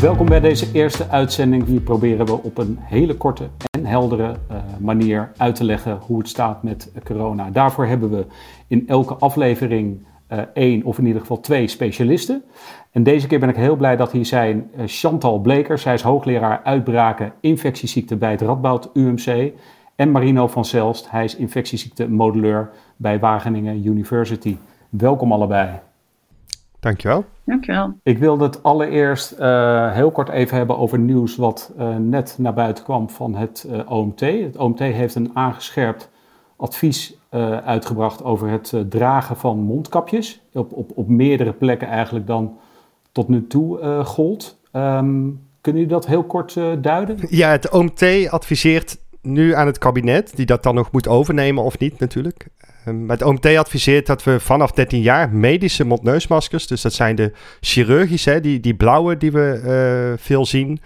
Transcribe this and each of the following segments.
Welkom bij deze eerste uitzending. Hier proberen we op een hele korte en heldere uh, manier uit te leggen hoe het staat met corona. Daarvoor hebben we in elke aflevering uh, één of in ieder geval twee specialisten. En deze keer ben ik heel blij dat hier zijn uh, Chantal Bleker. Zij is hoogleraar uitbraken infectieziekten bij het Radboud UMC. En Marino van Zelst. Hij is infectieziekte-modelleur bij Wageningen University. Welkom allebei. Dankjewel. Dankjewel. Ik wilde het allereerst uh, heel kort even hebben over nieuws wat uh, net naar buiten kwam van het uh, OMT. Het OMT heeft een aangescherpt advies uitgebracht over het dragen van mondkapjes. Op, op, op meerdere plekken eigenlijk dan tot nu toe gold. Um, kunnen jullie dat heel kort duiden? Ja, het OMT adviseert nu aan het kabinet, die dat dan nog moet overnemen of niet natuurlijk. Um, het OMT adviseert dat we vanaf 13 jaar medische mondneusmaskers, dus dat zijn de chirurgische, die, die blauwe die we uh, veel zien,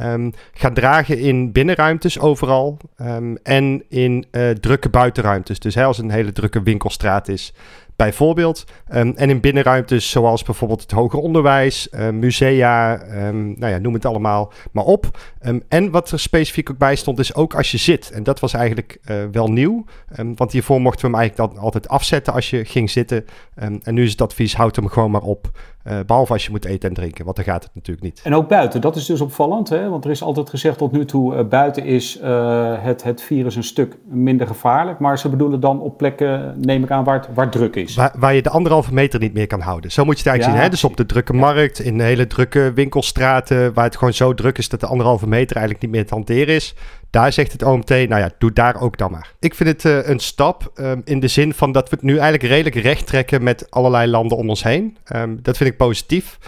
um, gaan dragen in binnenruimtes overal um, en in uh, drukke buitenruimtes. Dus hè, als een hele drukke winkelstraat is, bijvoorbeeld. Um, en in binnenruimtes zoals bijvoorbeeld het hoger onderwijs, uh, musea, um, nou ja, noem het allemaal maar op. En wat er specifiek ook bij stond is ook als je zit. En dat was eigenlijk uh, wel nieuw, want hiervoor mochten we hem eigenlijk dan altijd afzetten als je ging zitten. en nu is het advies, houd hem gewoon maar op. Uh, behalve als je moet eten en drinken, want dan gaat het natuurlijk niet. En ook buiten, dat is dus opvallend, hè? want er is altijd gezegd tot nu toe, uh, buiten is uh, het, het virus een stuk minder gevaarlijk. Maar ze bedoelen dan op plekken, neem ik aan, waar het, waar druk is. Waar, waar, je de anderhalve meter niet meer kan houden. Zo moet je het eigenlijk ja, zien. Hè? Dus op de drukke ja. markt, in hele drukke winkelstraten, waar het gewoon zo druk is dat de anderhalve meter eigenlijk niet meer te hanteren is. Daar zegt het OMT, nou ja, doe daar ook dan maar. Ik vind het uh, een stap um, in de zin van dat we het nu eigenlijk redelijk recht trekken met allerlei landen om ons heen. Um, dat vind ik positief.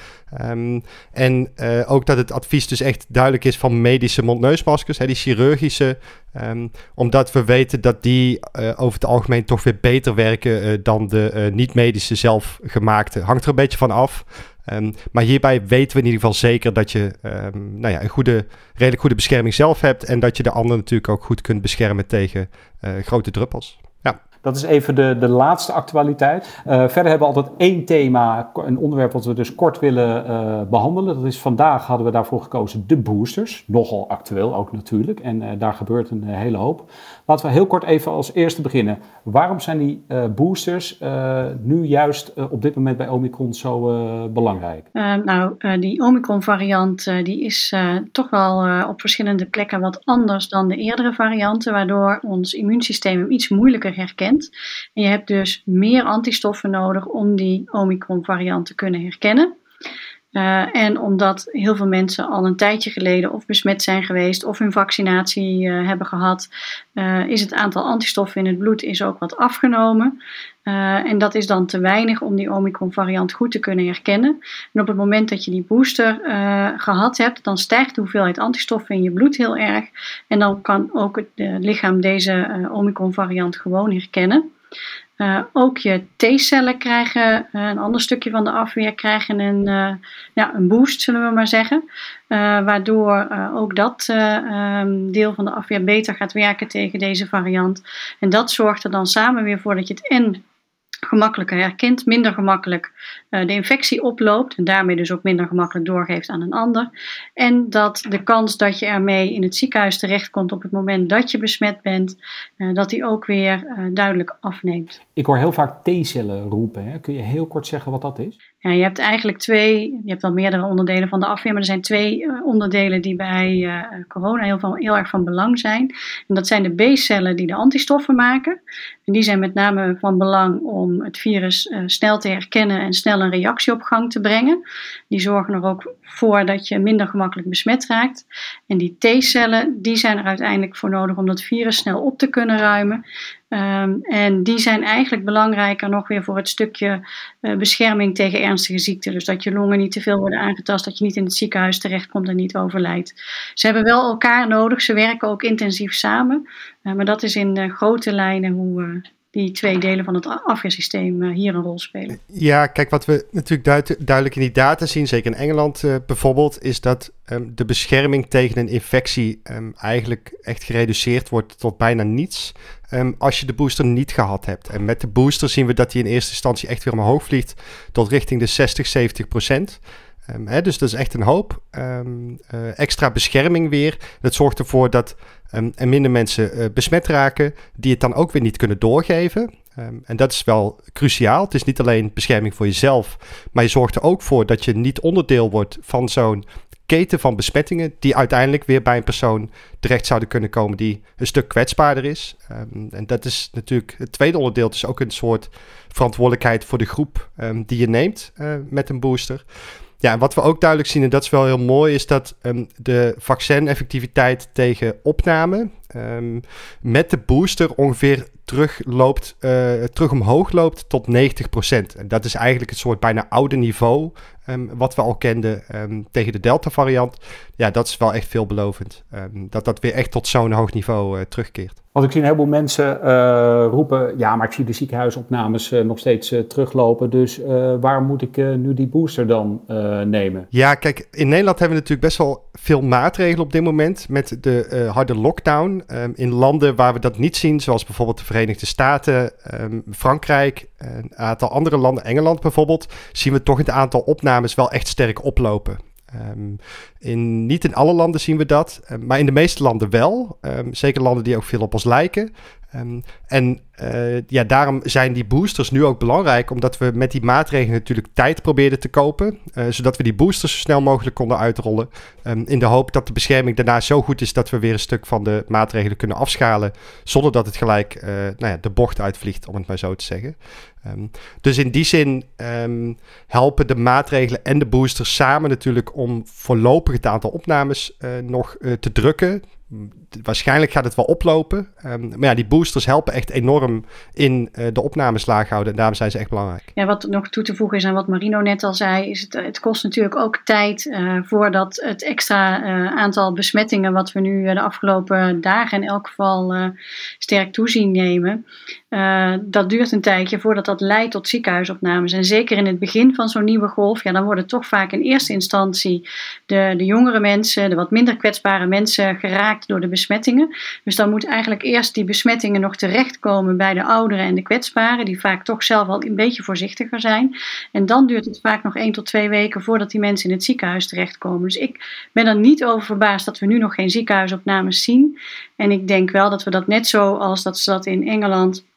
Um, en uh, ook dat het advies dus echt duidelijk is van medische mondneusmaskers, hè, die chirurgische. Um, omdat we weten dat die uh, over het algemeen toch weer beter werken uh, dan de niet-medische zelfgemaakte. Hangt er een beetje van af. Um, maar hierbij weten we in ieder geval zeker dat je nou ja, een goede, redelijk goede bescherming zelf hebt. En dat je de ander natuurlijk ook goed kunt beschermen tegen grote druppels. Dat is even de, de laatste actualiteit. Uh, verder hebben we altijd één thema, een onderwerp wat we dus kort willen uh, behandelen. Dat is vandaag hadden we daarvoor gekozen de boosters. Nogal actueel ook natuurlijk. En uh, daar gebeurt een hele hoop. Laten we heel kort even als eerste beginnen. Waarom zijn die boosters nu juist op dit moment bij Omicron zo belangrijk? nou, die Omicron variant die is toch wel op verschillende plekken wat anders dan de eerdere varianten. Waardoor ons immuunsysteem hem iets moeilijker herkent. En je hebt dus meer antistoffen nodig om die Omicron-variant te kunnen herkennen. Uh, en omdat heel veel mensen al een tijdje geleden of besmet zijn geweest of hun vaccinatie uh, hebben gehad, uh, is het aantal antistoffen in het bloed is ook wat afgenomen. en dat is dan te weinig om die Omicron-variant goed te kunnen herkennen. En op het moment dat je die booster gehad hebt, dan stijgt de hoeveelheid antistoffen in je bloed heel erg. En dan kan ook het lichaam deze Omicron-variant gewoon herkennen. Uh, ook je T-cellen krijgen, uh, een ander stukje van de afweer, krijgen een, uh, ja, een boost, zullen we maar zeggen. waardoor ook dat um, deel van de afweer beter gaat werken tegen deze variant. En dat zorgt er dan samen weer voor dat je het en gemakkelijker herkent, minder gemakkelijk uh, de infectie oploopt en daarmee dus ook minder gemakkelijk doorgeeft aan een ander. En dat de kans dat je ermee in het ziekenhuis terechtkomt op het moment dat je besmet bent, uh, dat die ook weer uh, duidelijk afneemt. Ik hoor heel vaak T-cellen roepen. Hè? Kun je heel kort zeggen wat dat is? Ja, je hebt eigenlijk twee, je hebt wel meerdere onderdelen van de afweer, maar er zijn twee onderdelen die bij corona heel, van, heel erg van belang zijn. En dat zijn de B-cellen die de antistoffen maken. En die zijn met name van belang om het virus uh, snel te herkennen en snel een reactie op gang te brengen. Die zorgen er ook voor dat je minder gemakkelijk besmet raakt. En die T-cellen, die zijn er uiteindelijk voor nodig om dat virus snel op te kunnen ruimen. Um, en die zijn eigenlijk belangrijker nog weer voor het stukje uh, bescherming tegen ernstige ziekten. Dus dat je longen niet te veel worden aangetast, dat je niet in het ziekenhuis terechtkomt en niet overlijdt. Ze hebben wel elkaar nodig, ze werken ook intensief samen. Uh, maar dat is in uh, grote lijnen hoe, die twee delen van het afweersysteem uh, hier een rol spelen. Ja, kijk, wat we natuurlijk duid duidelijk in die data zien, zeker in Engeland uh, bijvoorbeeld, is dat um, de bescherming tegen een infectie um, eigenlijk echt gereduceerd wordt tot bijna niets um, als je de booster niet gehad hebt. En met de booster zien we dat die in eerste instantie echt weer omhoog vliegt tot richting de 60, 70 procent. Hè, dus dat is echt een hoop. Um, uh, extra bescherming weer. Dat zorgt ervoor dat um, er minder mensen uh, besmet raken, die het dan ook weer niet kunnen doorgeven. en dat is wel cruciaal. Het is niet alleen bescherming voor jezelf, maar je zorgt er ook voor dat je niet onderdeel wordt van zo'n keten van besmettingen die uiteindelijk weer bij een persoon terecht zouden kunnen komen die een stuk kwetsbaarder is. En dat is natuurlijk het tweede onderdeel. Het is ook een soort verantwoordelijkheid voor de groep die je neemt uh, met een booster. Ja, wat we ook duidelijk zien, en dat is wel heel mooi, is dat um, de vaccineffectiviteit tegen opname met de booster ongeveer terugloopt, uh, terug omhoog loopt tot 90%. En dat is eigenlijk het soort bijna oude niveau um, wat we al kenden um, tegen de Delta-variant. Ja, dat is wel echt veelbelovend. Dat dat weer echt tot zo'n hoog niveau uh, terugkeert. Want ik zie een heleboel mensen uh, roepen, ja, maar ik zie de ziekenhuisopnames nog steeds teruglopen. Dus waarom moet ik nu die booster dan nemen? Ja, kijk, in Nederland hebben we natuurlijk best wel veel maatregelen op dit moment met de harde lockdown. Um, in landen waar we dat niet zien, zoals bijvoorbeeld de Verenigde Staten, um, Frankrijk, een aantal andere landen, Engeland bijvoorbeeld, zien we toch het aantal opnames wel echt sterk oplopen. Um, in, niet in alle landen zien we dat, um, maar in de meeste landen wel. Zeker landen die ook veel op ons lijken. En uh, ja, daarom zijn die boosters nu ook belangrijk, omdat we met die maatregelen natuurlijk tijd probeerden te kopen, uh, zodat we die boosters zo snel mogelijk konden uitrollen. in de hoop dat de bescherming daarna zo goed is dat we weer een stuk van de maatregelen kunnen afschalen, zonder dat het gelijk uh, nou ja, de bocht uitvliegt, om het maar zo te zeggen. Um, dus in die zin helpen de maatregelen en de boosters samen natuurlijk om voorlopig het aantal opnames nog te drukken waarschijnlijk gaat het wel oplopen. Um, maar ja, die boosters helpen echt enorm in uh, de opnames laag houden. En daarom zijn ze echt belangrijk. Ja, wat nog toe te voegen is aan wat Marino net al zei, is het, het kost natuurlijk ook tijd uh, voordat het extra uh, aantal besmettingen, wat we nu de afgelopen dagen in elk geval sterk toezien nemen, dat duurt een tijdje voordat dat leidt tot ziekenhuisopnames. En zeker in het begin van zo'n nieuwe golf, ja, dan worden toch vaak in eerste instantie de, de jongere mensen, de wat minder kwetsbare mensen geraakt door de besmettingen. Dus dan moet eigenlijk eerst die besmettingen nog terechtkomen bij de ouderen en de kwetsbaren, die vaak toch zelf al een beetje voorzichtiger zijn. En dan duurt het vaak nog één tot twee weken voordat die mensen in het ziekenhuis terechtkomen. Dus ik ben er niet over verbaasd dat we nu nog geen ziekenhuisopnames zien. En ik denk wel dat we dat net zo als dat ze dat in Engeland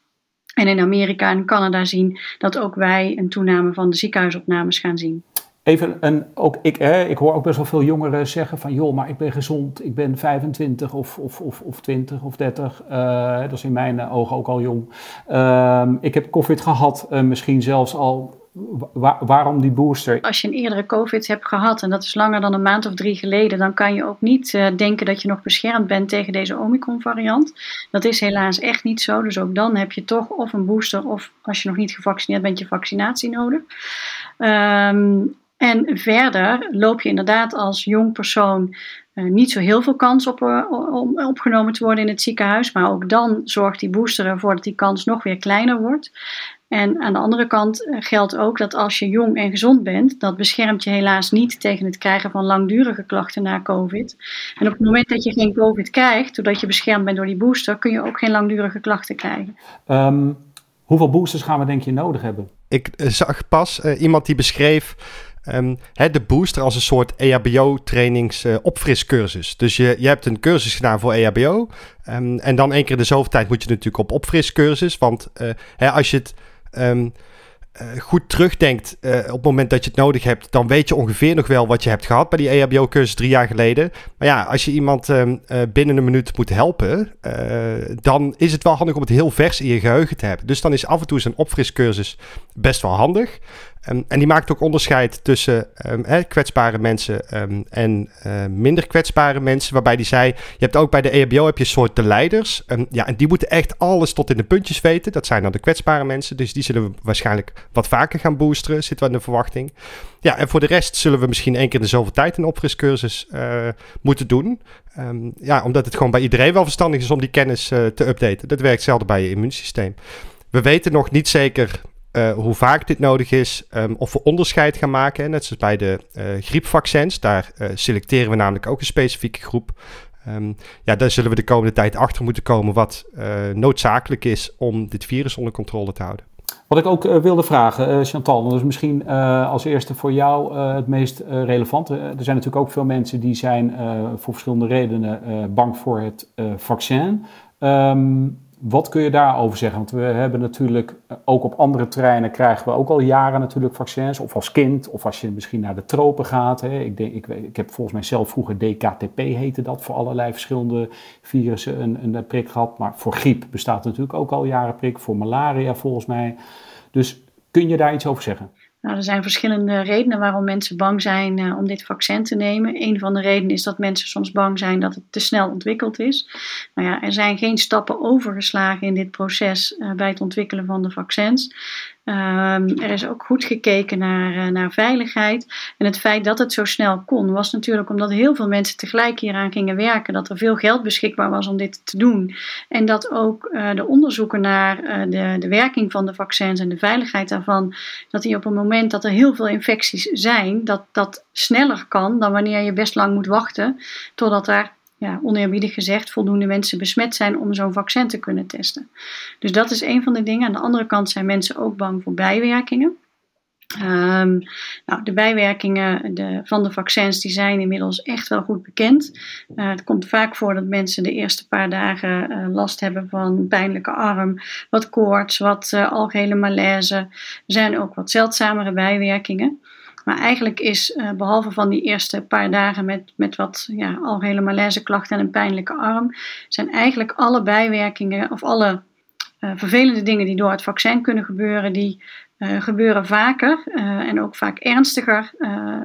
en in Amerika en Canada zien, dat ook wij een toename van de ziekenhuisopnames gaan zien. Even een, ook ik, hè, ik hoor ook best wel veel jongeren zeggen van joh, maar ik ben gezond, ik ben 25 of, of, of, of 20 of 30. Uh, dat is in mijn ogen ook al jong. Uh, ik heb COVID gehad, uh, misschien zelfs al. Wa waarom die booster? Als je een eerdere COVID hebt gehad en dat is langer dan een maand of drie geleden, dan kan je ook niet uh, denken dat je nog beschermd bent tegen deze Omicron-variant. Dat is helaas echt niet zo. Dus ook dan heb je toch of een booster of als je nog niet gevaccineerd bent, je vaccinatie nodig. Um, en verder loop je inderdaad als jong persoon uh, niet zo heel veel kans op, uh, om opgenomen te worden in het ziekenhuis. Maar ook dan zorgt die booster ervoor dat die kans nog weer kleiner wordt. En aan de andere kant uh, geldt ook dat als je jong en gezond bent, dat beschermt je helaas niet tegen het krijgen van langdurige klachten na COVID. En op het moment dat je geen COVID krijgt, doordat je beschermd bent door die booster, kun je ook geen langdurige klachten krijgen. Um, hoeveel boosters gaan we denk je nodig hebben? Ik zag pas iemand die beschreef Hè, de booster als een soort EHBO-trainings uh, opfriscursus. Dus je, je hebt een cursus gedaan voor EHBO. Um, ehm, en dan één keer de zoveel tijd moet je natuurlijk op opfriscursus. Want hè, als je het... Um, uh, goed terugdenkt op het moment dat je het nodig hebt, dan weet je ongeveer nog wel wat je hebt gehad bij die EHBO-cursus drie jaar geleden. Maar ja, als je iemand uh, binnen een minuut moet helpen, dan is het wel handig om het heel vers in je geheugen te hebben. Dus dan is af en toe zo'n opfriscursus best wel handig. Um, en die maakt ook onderscheid tussen um, kwetsbare mensen um, en uh, minder kwetsbare mensen. Waarbij die zei, je hebt ook bij de EHBO heb je een soort de leiders. ja, en die moeten echt alles tot in de puntjes weten. Dat zijn dan de kwetsbare mensen. Dus die zullen we waarschijnlijk wat vaker gaan boosteren, zitten we in de verwachting. Ja, en voor de rest zullen we misschien één keer in de zoveel tijd een opfriscursus uh, moeten doen. ja, omdat het gewoon bij iedereen wel verstandig is om die kennis uh, te updaten. Dat werkt zelden bij je immuunsysteem. We weten nog niet zeker uh, hoe vaak dit nodig is, um, of we onderscheid gaan maken. Net zoals bij de uh, griepvaccins. Daar uh, selecteren we namelijk ook een specifieke groep. Um, ja, daar zullen we de komende tijd achter moeten komen wat noodzakelijk is om dit virus onder controle te houden. Wat ik ook wilde vragen, Chantal, dat is misschien als eerste voor jou het meest relevante. er zijn natuurlijk ook veel mensen die zijn voor verschillende redenen bang voor het vaccin. Um, wat kun je daarover zeggen? Want we hebben natuurlijk eh, ook op andere terreinen krijgen we ook al jaren natuurlijk vaccins. Of als kind, of als je misschien naar de tropen gaat. Hè. Ik, denk, ik, ik heb volgens mij zelf vroeger DKTP heette dat. Voor allerlei verschillende virussen een, een prik gehad. Maar voor griep bestaat natuurlijk ook al jaren prik. Voor malaria volgens mij. Dus kun je daar iets over zeggen? Nou, er zijn verschillende redenen waarom mensen bang zijn uh, om dit vaccin te nemen. Een van de redenen is dat mensen soms bang zijn dat het te snel ontwikkeld is. Nou ja, er zijn geen stappen overgeslagen in dit proces uh, bij het ontwikkelen van de vaccins. Um, er is ook goed gekeken naar, uh, naar veiligheid. En het feit dat het zo snel kon, was natuurlijk omdat heel veel mensen tegelijk hieraan gingen werken. Dat er veel geld beschikbaar was om dit te doen. En dat ook uh, de onderzoeken naar uh, de, de werking van de vaccins en de veiligheid daarvan, dat die op het moment dat er heel veel infecties zijn, dat dat sneller kan dan wanneer je best lang moet wachten totdat daar ja, oneerbiedig gezegd, voldoende mensen besmet zijn om zo'n vaccin te kunnen testen. Dus dat is een van de dingen. Aan de andere kant zijn mensen ook bang voor bijwerkingen. Um, nou, de bijwerkingen de, van de vaccins die zijn inmiddels echt wel goed bekend. Uh, het komt vaak voor dat mensen de eerste paar dagen uh, last hebben van pijnlijke arm, wat koorts, wat uh, algehele malaise. Er zijn ook wat zeldzamere bijwerkingen. Maar eigenlijk is, uh, behalve van die eerste paar dagen met, met wat ja, algehele malaise klachten en een pijnlijke arm, zijn eigenlijk alle bijwerkingen of alle uh, vervelende dingen die door het vaccin kunnen gebeuren, die uh, gebeuren vaker en ook vaak ernstiger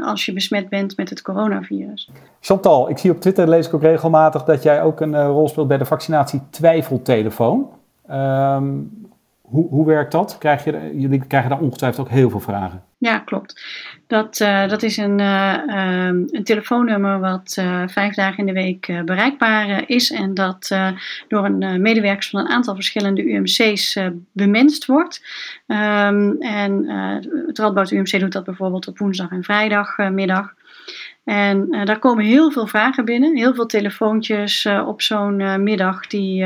als je besmet bent met het coronavirus. Chantal, ik zie op Twitter, lees ik ook regelmatig, dat jij ook een rol speelt bij de vaccinatie twijfeltelefoon. Um, hoe, hoe werkt dat? Krijg je, jullie krijgen daar ongetwijfeld ook heel veel vragen. Ja, klopt. Dat, uh, dat is een, uh, um, een telefoonnummer wat uh, vijf dagen in de week bereikbaar is en dat door een medewerker van een aantal verschillende UMC's bemenst wordt. Um, en het Radboud UMC doet dat bijvoorbeeld op woensdag en vrijdagmiddag. En daar komen heel veel vragen binnen, heel veel telefoontjes op zo'n middag die,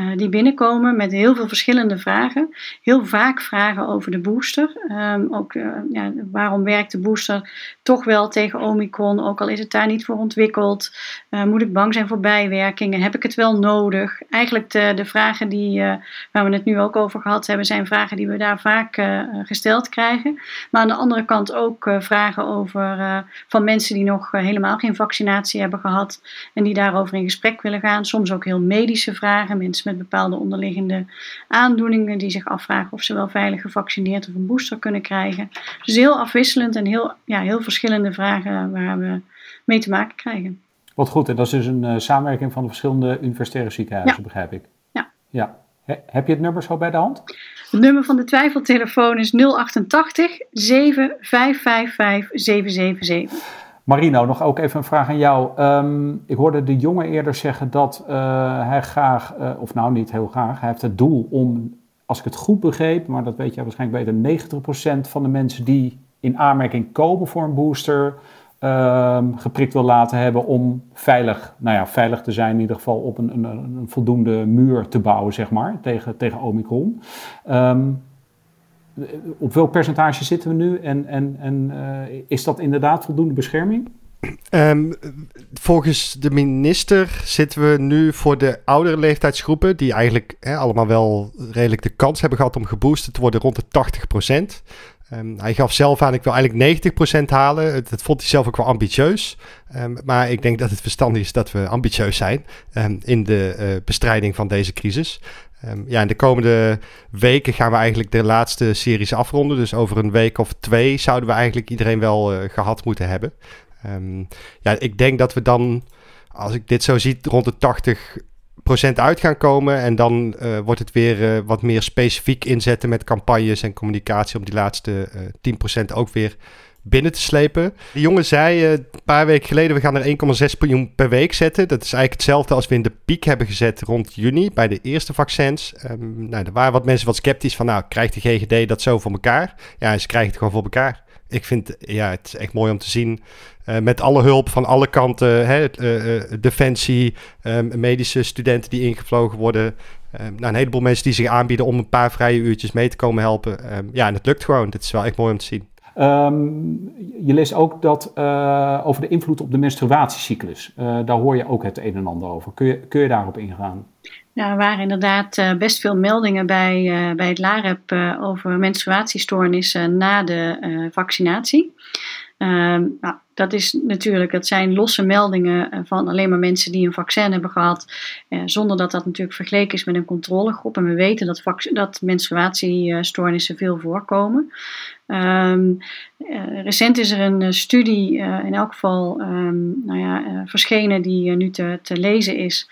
uh, die binnenkomen met heel veel verschillende vragen. Heel vaak vragen over de booster. Um, ook uh, ja, waarom werkt de booster toch wel tegen Omicron, ook al is het daar niet voor ontwikkeld? Uh, moet ik bang zijn voor bijwerkingen? Heb ik het wel nodig? Eigenlijk de, de vragen die, waar we het nu ook over gehad hebben, zijn vragen die we daar vaak gesteld krijgen. Maar aan de andere kant ook vragen over van mensen die nog helemaal geen vaccinatie hebben gehad en die daarover in gesprek willen gaan. Soms ook heel medische vragen, mensen met bepaalde onderliggende aandoeningen die zich afvragen of ze wel veilig gevaccineerd of een booster kunnen krijgen. Dus heel afwisselend en heel, ja, heel verschillende vragen waar we mee te maken krijgen. Wat goed, en dat is dus een uh, samenwerking van de verschillende universitaire ziekenhuizen, begrijp ik. Ja. ja. heb je het nummer zo bij de hand? Het nummer van de twijfeltelefoon is 088 7555 777. Marino, nog ook even een vraag aan jou. Um, ik hoorde de jongen eerder zeggen dat uh, hij graag, uh, of nou niet heel graag, hij heeft het doel om, als ik het goed begreep, maar dat weet jij waarschijnlijk beter, 90% van de mensen die in aanmerking komen voor een booster, um, geprikt wil laten hebben om veilig, nou ja, veilig te zijn, in ieder geval op een, een, een voldoende muur te bouwen, zeg maar, tegen, tegen Omicron. Um, op welk percentage zitten we nu en, en, en uh, is dat inderdaad voldoende bescherming? Um, volgens de minister zitten we nu voor de oudere leeftijdsgroepen, die eigenlijk hè, allemaal wel redelijk de kans hebben gehad om geboosterd te worden, rond de 80 procent. Um, hij gaf zelf aan, ik wil eigenlijk 90% halen. Dat vond hij zelf ook wel ambitieus. Um, maar ik denk dat het verstandig is dat we ambitieus zijn in de uh, bestrijding van deze crisis. Um, ja, in de komende weken gaan we eigenlijk de laatste series afronden. Dus over een week of twee zouden we eigenlijk iedereen wel uh, gehad moeten hebben. Um, ja, ik denk dat we dan, als ik dit zo zie, rond de 80% uit gaan komen. En dan uh, wordt het weer uh, wat meer specifiek inzetten met campagnes en communicatie om die laatste 10% ook weer binnen te slepen. De jongen zei uh, een paar weken geleden, we gaan er 1,6 miljoen per week zetten. Dat is eigenlijk hetzelfde als we in de piek hebben gezet rond juni bij de eerste vaccins. Um, nou, er waren wat mensen wat sceptisch van, nou, krijgt de GGD dat zo voor elkaar? Ja, ze krijgen het gewoon voor elkaar. Ik vind, ja, het is echt mooi om te zien. Uh, met alle hulp van alle kanten, hè, uh, defensie, medische studenten die ingevlogen worden. nou, een heleboel mensen die zich aanbieden om een paar vrije uurtjes mee te komen helpen. ja, en het lukt gewoon. Dit is wel echt mooi om te zien. Ehm, je leest ook dat over de invloed op de menstruatiecyclus. daar hoor je ook het een en ander over. Kun je, kun je daarop ingaan? Ja, er waren inderdaad uh, best veel meldingen bij, bij het LAREP over menstruatiestoornissen na de vaccinatie. Ehm, nou, dat is natuurlijk, dat zijn losse meldingen van alleen maar mensen die een vaccin hebben gehad, zonder dat dat natuurlijk vergeleken is met een controlegroep. En we weten dat, dat menstruatiestoornissen veel voorkomen. Um, recent is er een studie, in elk geval um, nou ja, verschenen, die nu te, te lezen is.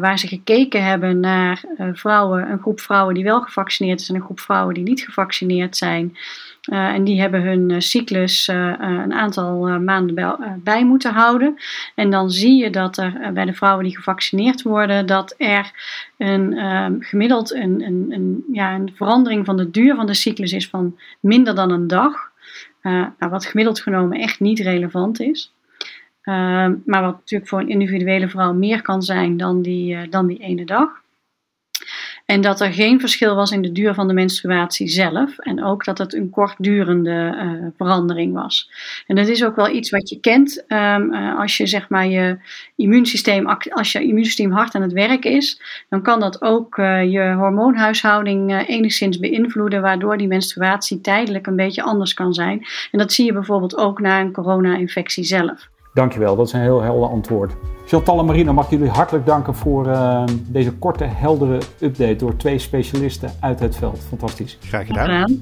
Waar ze gekeken hebben naar vrouwen, een groep vrouwen die wel gevaccineerd is en een groep vrouwen die niet gevaccineerd zijn. Uh, en die hebben hun cyclus een aantal maanden bij, moeten houden. En dan zie je dat er bij de vrouwen die gevaccineerd worden, dat er een, ehm, gemiddeld een, een, ja, een verandering van de duur van de cyclus is van minder dan een dag. Nou, wat gemiddeld genomen echt niet relevant is. Ehm, maar wat natuurlijk voor een individuele vrouw meer kan zijn dan die, dan die ene dag. En dat er geen verschil was in de duur van de menstruatie zelf. En ook dat het een kortdurende uh, verandering was. En dat is ook wel iets wat je kent um, uh, als je zeg maar je immuunsysteem, als je immuunsysteem hard aan het werk is. Dan kan dat ook uh, je hormoonhuishouding enigszins beïnvloeden. Waardoor die menstruatie tijdelijk een beetje anders kan zijn. En dat zie je bijvoorbeeld ook na een corona-infectie zelf. Dankjewel, dat is een heel helder antwoord. Chantal en Marina, mag ik jullie hartelijk danken voor uh, deze korte, heldere update door twee specialisten uit het veld. Fantastisch. Graag gedaan.